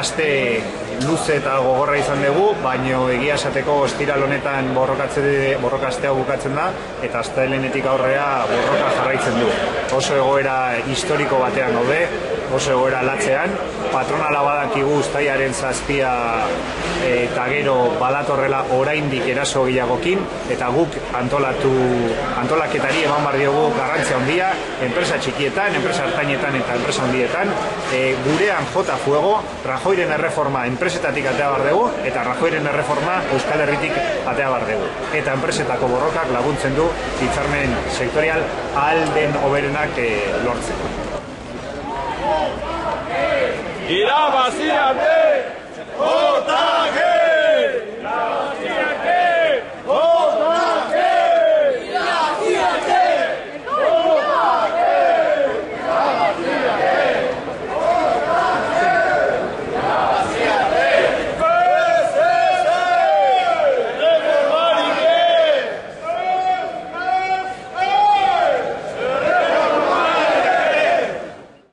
contraste luze eta gogorra izan dugu, baino egia esateko ostiral honetan borrokatze borrokastea bukatzen da eta astelenetik aurrea borroka jarraitzen du. Oso egoera historiko batean gaude, oso egoera latzean, patronala badakigu ustaiaren zazpia eta gero badatorrela oraindik eraso gehiagokin eta guk antolatu antolaketari eman bar diogu garrantzia handia enpresa txikietan, enpresa hartainetan eta enpresa handietan e, gurean jota fuego Rajoiren erreforma enpresetatik atea bar dugu eta Rajoiren erreforma Euskal Herritik atea bar dugu eta enpresetako borrokak laguntzen du hitzarmen sektorial alden oberenak e, lortzeko. Irabazi arte! Jota!